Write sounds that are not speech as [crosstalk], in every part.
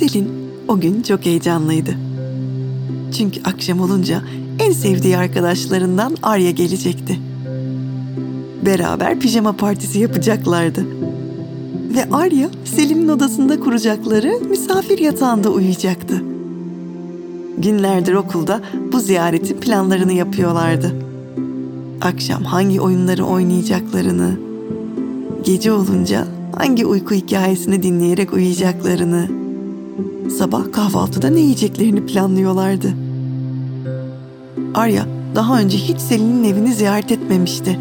Selin o gün çok heyecanlıydı. Çünkü akşam olunca en sevdiği arkadaşlarından Arya gelecekti. Beraber pijama partisi yapacaklardı. Ve Arya Selin'in odasında kuracakları misafir yatağında uyuyacaktı. Günlerdir okulda bu ziyaretin planlarını yapıyorlardı. Akşam hangi oyunları oynayacaklarını, gece olunca hangi uyku hikayesini dinleyerek uyuyacaklarını, sabah kahvaltıda ne yiyeceklerini planlıyorlardı. Arya daha önce hiç Selin'in evini ziyaret etmemişti.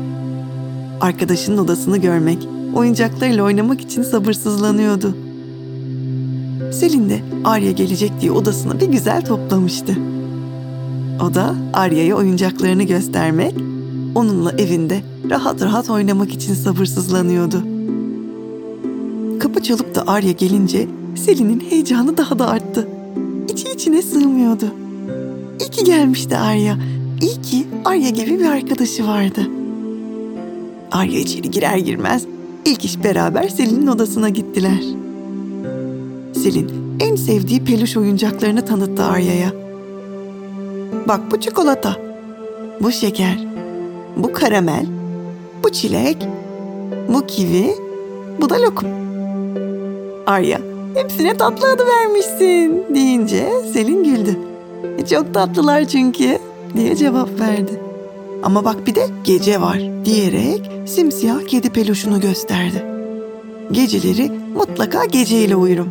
Arkadaşının odasını görmek, oyuncaklarıyla oynamak için sabırsızlanıyordu. Selin de Arya gelecek diye odasını bir güzel toplamıştı. O da Arya'ya oyuncaklarını göstermek, onunla evinde rahat rahat oynamak için sabırsızlanıyordu. Kapı çalıp da Arya gelince Selin'in heyecanı daha da arttı. İçi içine sığmıyordu. İyi ki gelmişti Arya. İyi ki Arya gibi bir arkadaşı vardı. Arya içeri girer girmez ilk iş beraber Selin'in odasına gittiler. Selin en sevdiği peluş oyuncaklarını tanıttı Arya'ya. Bak bu çikolata, bu şeker, bu karamel, bu çilek, bu kivi, bu da lokum. Arya, hepsine tatlı adı vermişsin deyince Selin güldü. E, çok tatlılar çünkü diye cevap verdi. Ama bak bir de gece var diyerek simsiyah kedi peluşunu gösterdi. Geceleri mutlaka geceyle uyurum.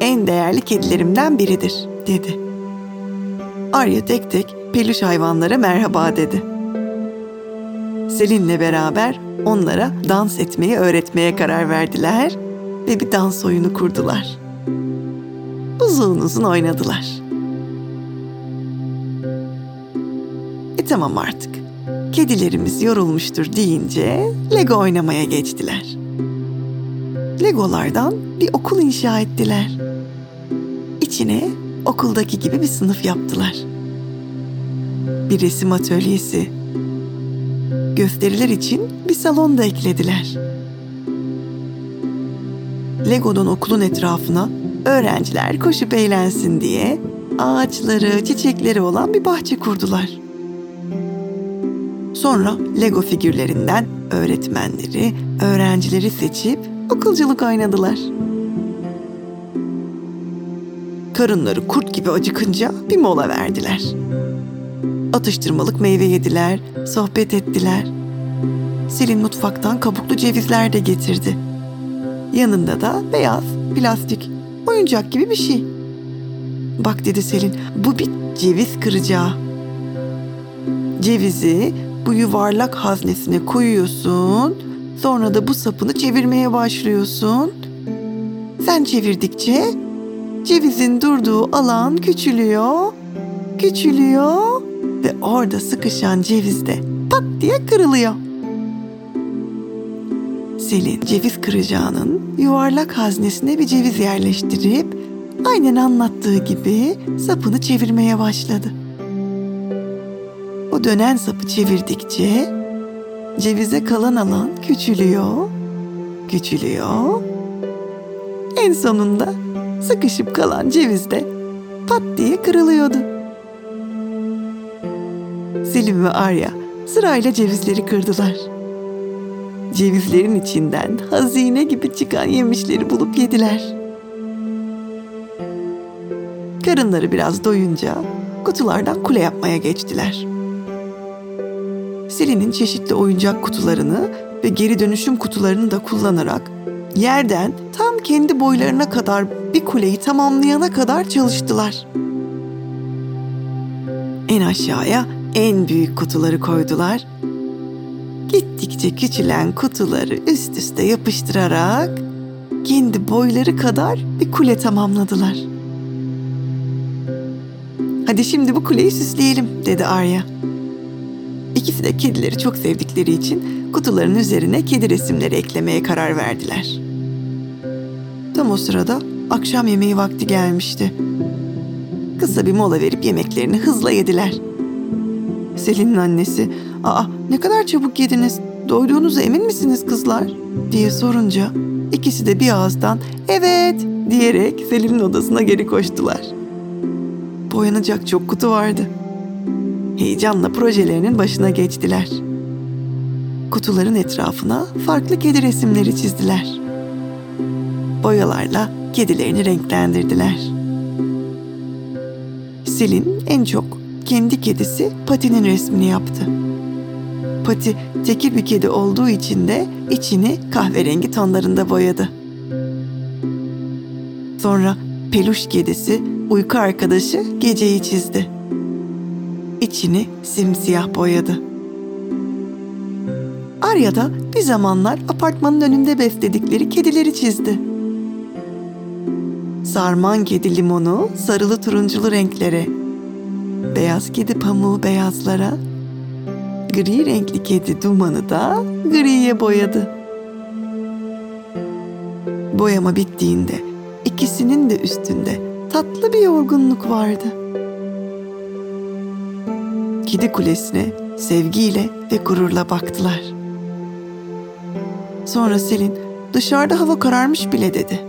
En değerli kedilerimden biridir dedi. Arya tek tek peluş hayvanlara merhaba dedi. Selin'le beraber onlara dans etmeyi öğretmeye karar verdiler ve bir dans oyunu kurdular. Uzun uzun oynadılar. E tamam artık. Kedilerimiz yorulmuştur deyince Lego oynamaya geçtiler. Legolardan bir okul inşa ettiler. İçine okuldaki gibi bir sınıf yaptılar. Bir resim atölyesi, gösteriler için bir salon da eklediler. Lego'nun okulun etrafına öğrenciler koşup eğlensin diye ağaçları, çiçekleri olan bir bahçe kurdular. Sonra Lego figürlerinden öğretmenleri, öğrencileri seçip okulculuk oynadılar. Karınları kurt gibi acıkınca bir mola verdiler. Atıştırmalık meyve yediler, sohbet ettiler. Selin mutfaktan kabuklu cevizler de getirdi. Yanında da beyaz, plastik, oyuncak gibi bir şey. Bak dedi Selin, bu bir ceviz kıracağı. Cevizi bu yuvarlak haznesine koyuyorsun, sonra da bu sapını çevirmeye başlıyorsun. Sen çevirdikçe cevizin durduğu alan küçülüyor, küçülüyor ve orada sıkışan ceviz de pat diye kırılıyor. Selin ceviz kıracağının yuvarlak haznesine bir ceviz yerleştirip aynen anlattığı gibi sapını çevirmeye başladı. O dönen sapı çevirdikçe cevize kalan alan küçülüyor, küçülüyor. En sonunda sıkışıp kalan ceviz de pat diye kırılıyordu. Selim ve Arya sırayla cevizleri kırdılar. Cevizlerin içinden hazine gibi çıkan yemişleri bulup yediler. Karınları biraz doyunca kutulardan kule yapmaya geçtiler. Selin'in çeşitli oyuncak kutularını ve geri dönüşüm kutularını da kullanarak yerden tam kendi boylarına kadar bir kuleyi tamamlayana kadar çalıştılar. En aşağıya en büyük kutuları koydular. Gittikçe küçülen kutuları üst üste yapıştırarak kendi boyları kadar bir kule tamamladılar. Hadi şimdi bu kuleyi süsleyelim dedi Arya. İkisi de kedileri çok sevdikleri için kutuların üzerine kedi resimleri eklemeye karar verdiler. Tam o sırada akşam yemeği vakti gelmişti. Kısa bir mola verip yemeklerini hızla yediler. Selin'in annesi, ''Aa ne kadar çabuk yediniz, doyduğunuza emin misiniz kızlar?'' diye sorunca İkisi de bir ağızdan evet diyerek Selim'in odasına geri koştular. Boyanacak çok kutu vardı. Heyecanla projelerinin başına geçtiler. Kutuların etrafına farklı kedi resimleri çizdiler. Boyalarla kedilerini renklendirdiler. Selin en çok kendi kedisi Pati'nin resmini yaptı. Pati tekir bir kedi olduğu için de içini kahverengi tonlarında boyadı. Sonra peluş kedisi uyku arkadaşı geceyi çizdi. İçini simsiyah boyadı. Arya da bir zamanlar apartmanın önünde besledikleri kedileri çizdi. Sarman kedi limonu sarılı turunculu renklere, beyaz kedi pamuğu beyazlara, gri renkli kedi dumanı da griye boyadı. Boyama bittiğinde ikisinin de üstünde tatlı bir yorgunluk vardı. Kedi kulesine sevgiyle ve gururla baktılar. Sonra Selin dışarıda hava kararmış bile dedi.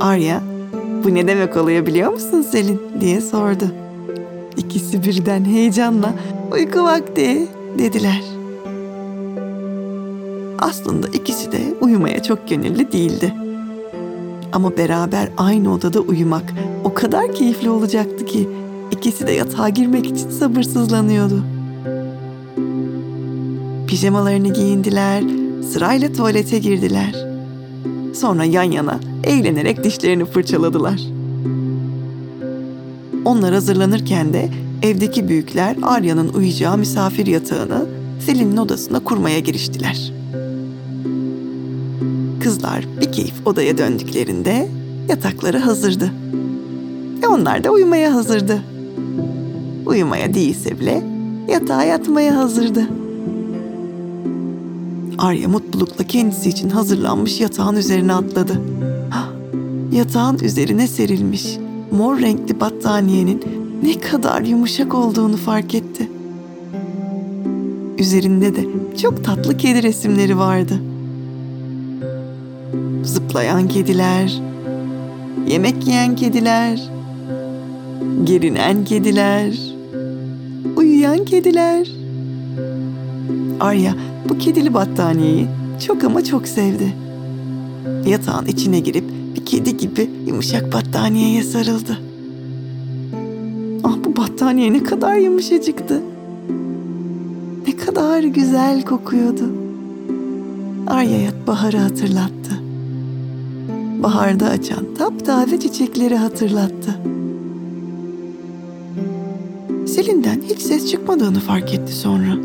Arya, bu ne demek oluyor biliyor musun Selin diye sordu. İkisi birden heyecanla uyku vakti dediler. Aslında ikisi de uyumaya çok gönüllü değildi. Ama beraber aynı odada uyumak o kadar keyifli olacaktı ki ikisi de yatağa girmek için sabırsızlanıyordu. Pijamalarını giyindiler, sırayla tuvalete girdiler. Sonra yan yana eğlenerek dişlerini fırçaladılar. Onlar hazırlanırken de evdeki büyükler Arya'nın uyuyacağı misafir yatağını Selin'in odasına kurmaya giriştiler. Kızlar bir keyif odaya döndüklerinde yatakları hazırdı. E onlar da uyumaya hazırdı. Uyumaya değilse bile yatağa yatmaya hazırdı. Arya mutlulukla kendisi için hazırlanmış yatağın üzerine atladı. [gasps] Yatağın üzerine serilmiş mor renkli battaniyenin ne kadar yumuşak olduğunu fark etti. Üzerinde de çok tatlı kedi resimleri vardı. Zıplayan kediler, yemek yiyen kediler, gerinen kediler, uyuyan kediler. Arya bu kedili battaniyeyi çok ama çok sevdi. Yatağın içine girip bir kedi gibi yumuşak battaniyeye sarıldı. Battaniye ne kadar yumuşacıktı. Ne kadar güzel kokuyordu. Arya'ya baharı hatırlattı. Baharda açan taptaze çiçekleri hatırlattı. Selin'den hiç ses çıkmadığını fark etti sonra.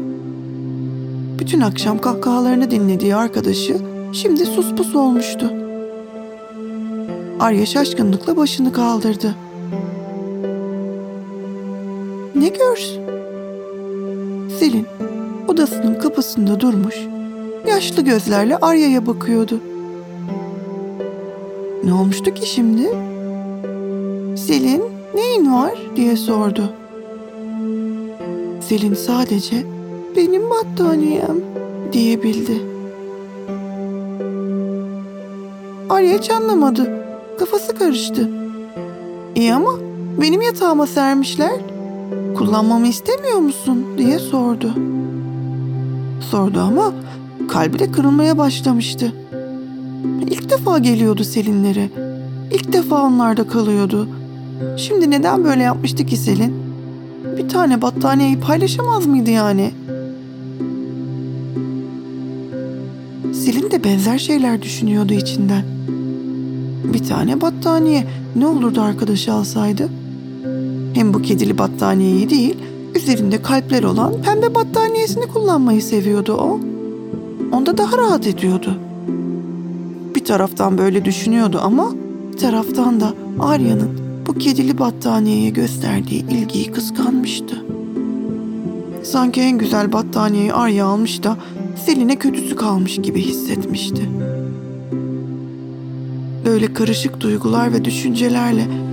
Bütün akşam kahkahalarını dinlediği arkadaşı şimdi sus pus olmuştu. Arya şaşkınlıkla başını kaldırdı. Ne görsün? Selin odasının kapısında durmuş, yaşlı gözlerle Arya'ya bakıyordu. Ne olmuştu ki şimdi? Selin, neyin var diye sordu. Selin sadece benim battaniyem diyebildi. Arya hiç. Kafası karıştı. İyi ama benim yatağıma sermişler. Kullanmamı istemiyor musun diye sordu. Sordu ama kalbi de kırılmaya başlamıştı. İlk defa geliyordu Selinlere. İlk defa onlarda kalıyordu. Şimdi neden böyle yapmıştı ki Selin? Bir tane battaniyeyi paylaşamaz mıydı yani? Selin de benzer şeyler düşünüyordu içinden. Bir tane battaniye ne olurdu arkadaşı alsaydı? Hem bu kedili battaniyeyi değil, üzerinde kalpler olan pembe battaniyesini kullanmayı seviyordu o. Onda daha rahat ediyordu. Bir taraftan böyle düşünüyordu ama bir taraftan da Arya'nın bu kedili battaniyeye gösterdiği ilgiyi kıskanmıştı. Sanki en güzel battaniyeyi Arya almış da Selin'e kötüsü kalmış gibi hissetmişti. Böyle karışık duygular ve düşüncelerle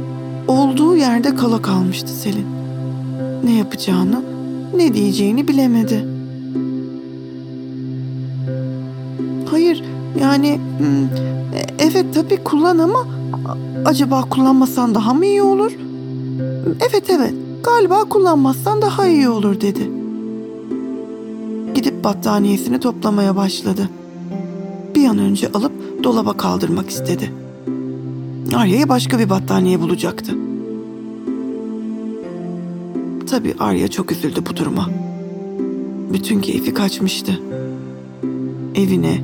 olduğu yerde kala kalmıştı Selin. Ne yapacağını, ne diyeceğini bilemedi. Hayır, Yani hmm, e- evet tabii kullan ama acaba kullanmasan daha mı iyi olur? Evet evet galiba kullanmazsan daha iyi olur dedi. Gidip battaniyesini toplamaya başladı. Bir an önce alıp dolaba kaldırmak istedi. Arya'ya başka bir battaniye bulacaktı. Tabii Arya çok üzüldü bu duruma. Bütün keyfi kaçmıştı. Evine,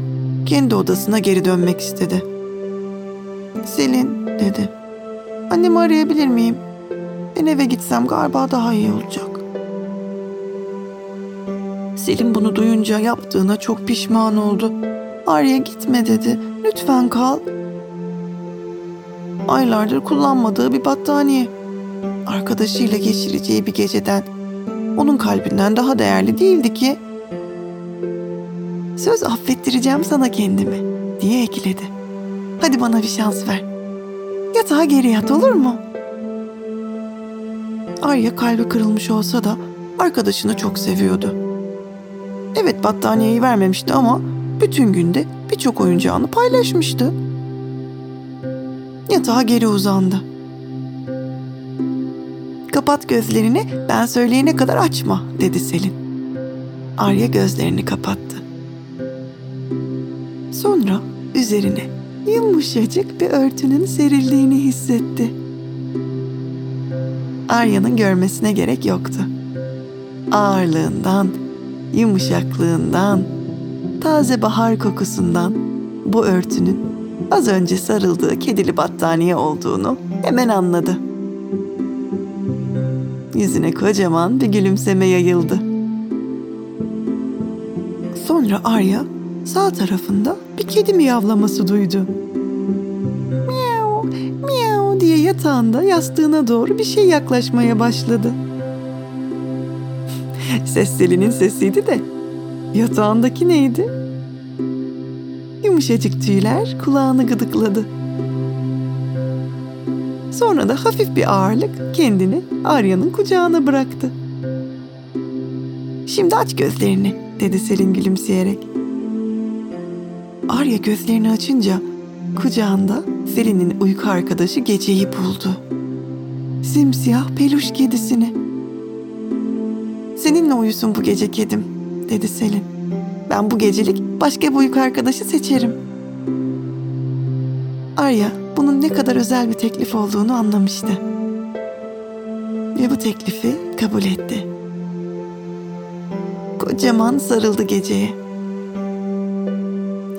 kendi odasına geri dönmek istedi. Selin dedi. Annemi arayabilir miyim? Ben eve gitsem galiba daha iyi olacak. Selim bunu duyunca yaptığına çok pişman oldu. Arya gitme dedi. Lütfen kal. Aylardır kullanmadığı bir battaniye. Arkadaşıyla geçireceği bir geceden onun kalbinden daha değerli değildi ki. Söz affettireceğim sana kendimi diye ekledi. Hadi bana bir şans ver. Yatağa geri yat olur mu? Arya kalbi kırılmış olsa da arkadaşını çok seviyordu. Evet battaniyeyi vermemişti ama bütün günde birçok oyuncağını paylaşmıştı. Yatağa geri uzandı. Kapat gözlerini ben söyleyene kadar açma dedi Selin. Arya gözlerini kapattı. Sonra üzerine yumuşacık bir örtünün serildiğini hissetti. Arya'nın görmesine gerek yoktu. Ağırlığından, yumuşaklığından, taze bahar kokusundan bu örtünün az önce sarıldığı kedili battaniye olduğunu hemen anladı. Yüzüne kocaman bir gülümseme yayıldı. Sonra Arya sağ tarafında bir kedi miyavlaması duydu. Miyav, miyav diye yatağında yastığına doğru bir şey yaklaşmaya başladı. [laughs] Ses Selin'in sesiydi de yatağındaki neydi? Yumuşacık tüyler kulağını gıdıkladı. Sonra da hafif bir ağırlık kendini Arya'nın kucağına bıraktı. Şimdi aç gözlerini dedi Selin gülümseyerek. Arya gözlerini açınca kucağında Selin'in uyku arkadaşı geceyi buldu. Simsiyah peluş kedisini. Seninle uyusun bu gece kedim dedi Selin. Ben bu gecelik başka bir uyku arkadaşı seçerim. Arya bunun ne kadar özel bir teklif olduğunu anlamıştı. Ve bu teklifi kabul etti. Kocaman sarıldı geceye.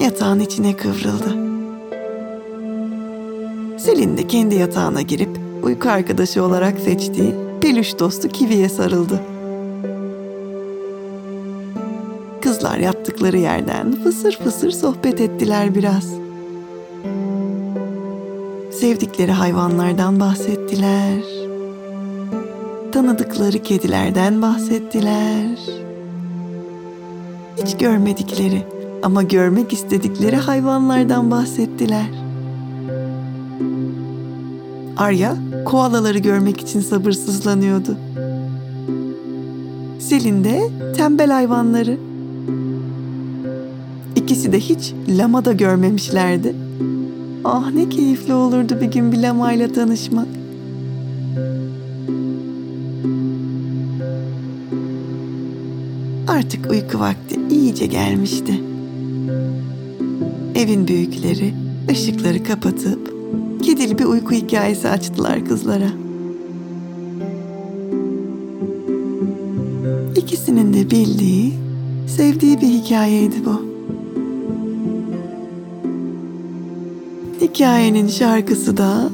Yatağın içine kıvrıldı. Selin de kendi yatağına girip uyku arkadaşı olarak seçtiği peluş dostu Kiwi'ye sarıldı. Kızlar yattıkları yerden fısır fısır sohbet ettiler biraz. Sevdikleri hayvanlardan bahsettiler. Tanıdıkları kedilerden bahsettiler. Hiç görmedikleri ama görmek istedikleri hayvanlardan bahsettiler. Arya koalaları görmek için sabırsızlanıyordu. Selin de tembel hayvanları. İkisi de hiç lama da görmemişlerdi. Ah ne keyifli olurdu bir gün bir lamayla tanışmak. Artık uyku vakti iyice gelmişti. Evin büyükleri ışıkları kapatıp kedili bir uyku hikayesi açtılar kızlara. İkisinin de bildiği, sevdiği bir hikayeydi bu. Hikayenin şarkısı da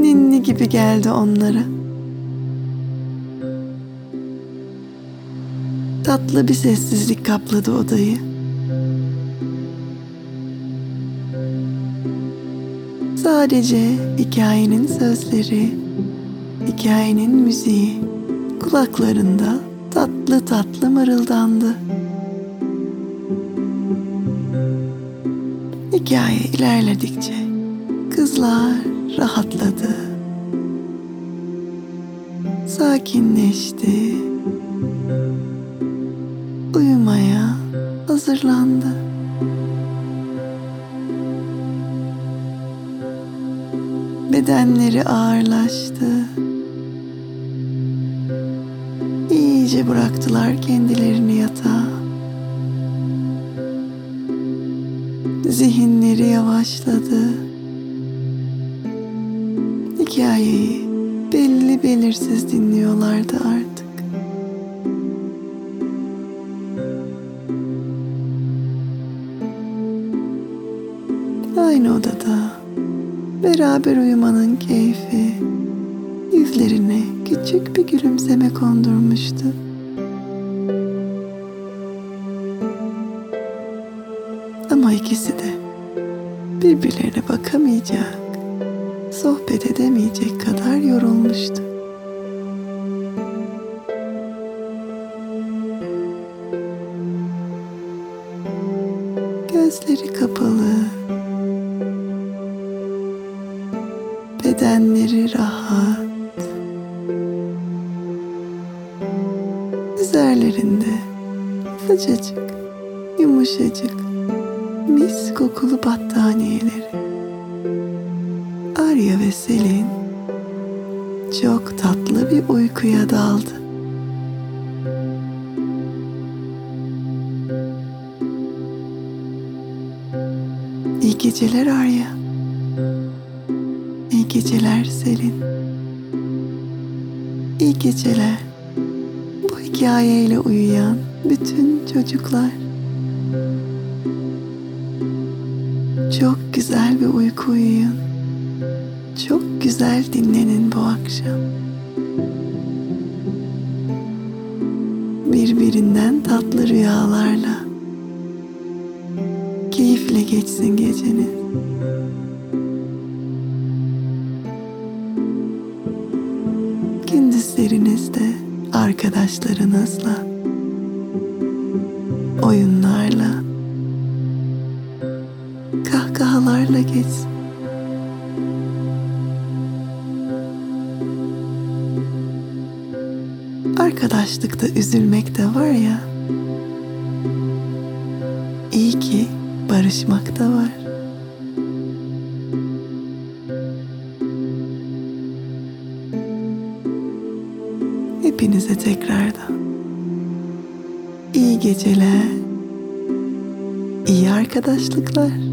ninni gibi geldi onlara. Tatlı bir sessizlik kapladı odayı. Sadece hikayenin sözleri, hikayenin müziği kulaklarında tatlı tatlı mırıldandı. Hikaye ilerledikçe Kızlar rahatladı. Sakinleşti. Uyumaya hazırlandı. bedenleri ağırlaştı. İyice bıraktılar kendilerini yatağa. Zihinleri yavaşladı. Hikayeyi belli belirsiz dinliyorlardı artık. Aynı odada beraber uyumanın keyfi yüzlerine küçük bir gülümseme kondurmuştu. Ama ikisi de birbirlerine bakamayacak, Gözleri kapalı, bedenleri rahat. Üzerlerinde sıcacık, yumuşacık, mis kokulu battaniyeleri. Arya ve Selin çok tatlı bir uykuya daldı. Geceler Arya. İyi geceler Selin. İyi geceler. Bu hikayeyle uyuyan bütün çocuklar. Çok güzel bir uyku uyuyun. Çok güzel dinlenin bu akşam. Birbirinden tatlı rüyalarla. Keyifle geçsin geceniz. Gündüzlerinizde arkadaşlarınızla, oyunlarla, kahkahalarla geçsin. Arkadaşlıkta üzülmek de var ya. Arkadaşlıklar.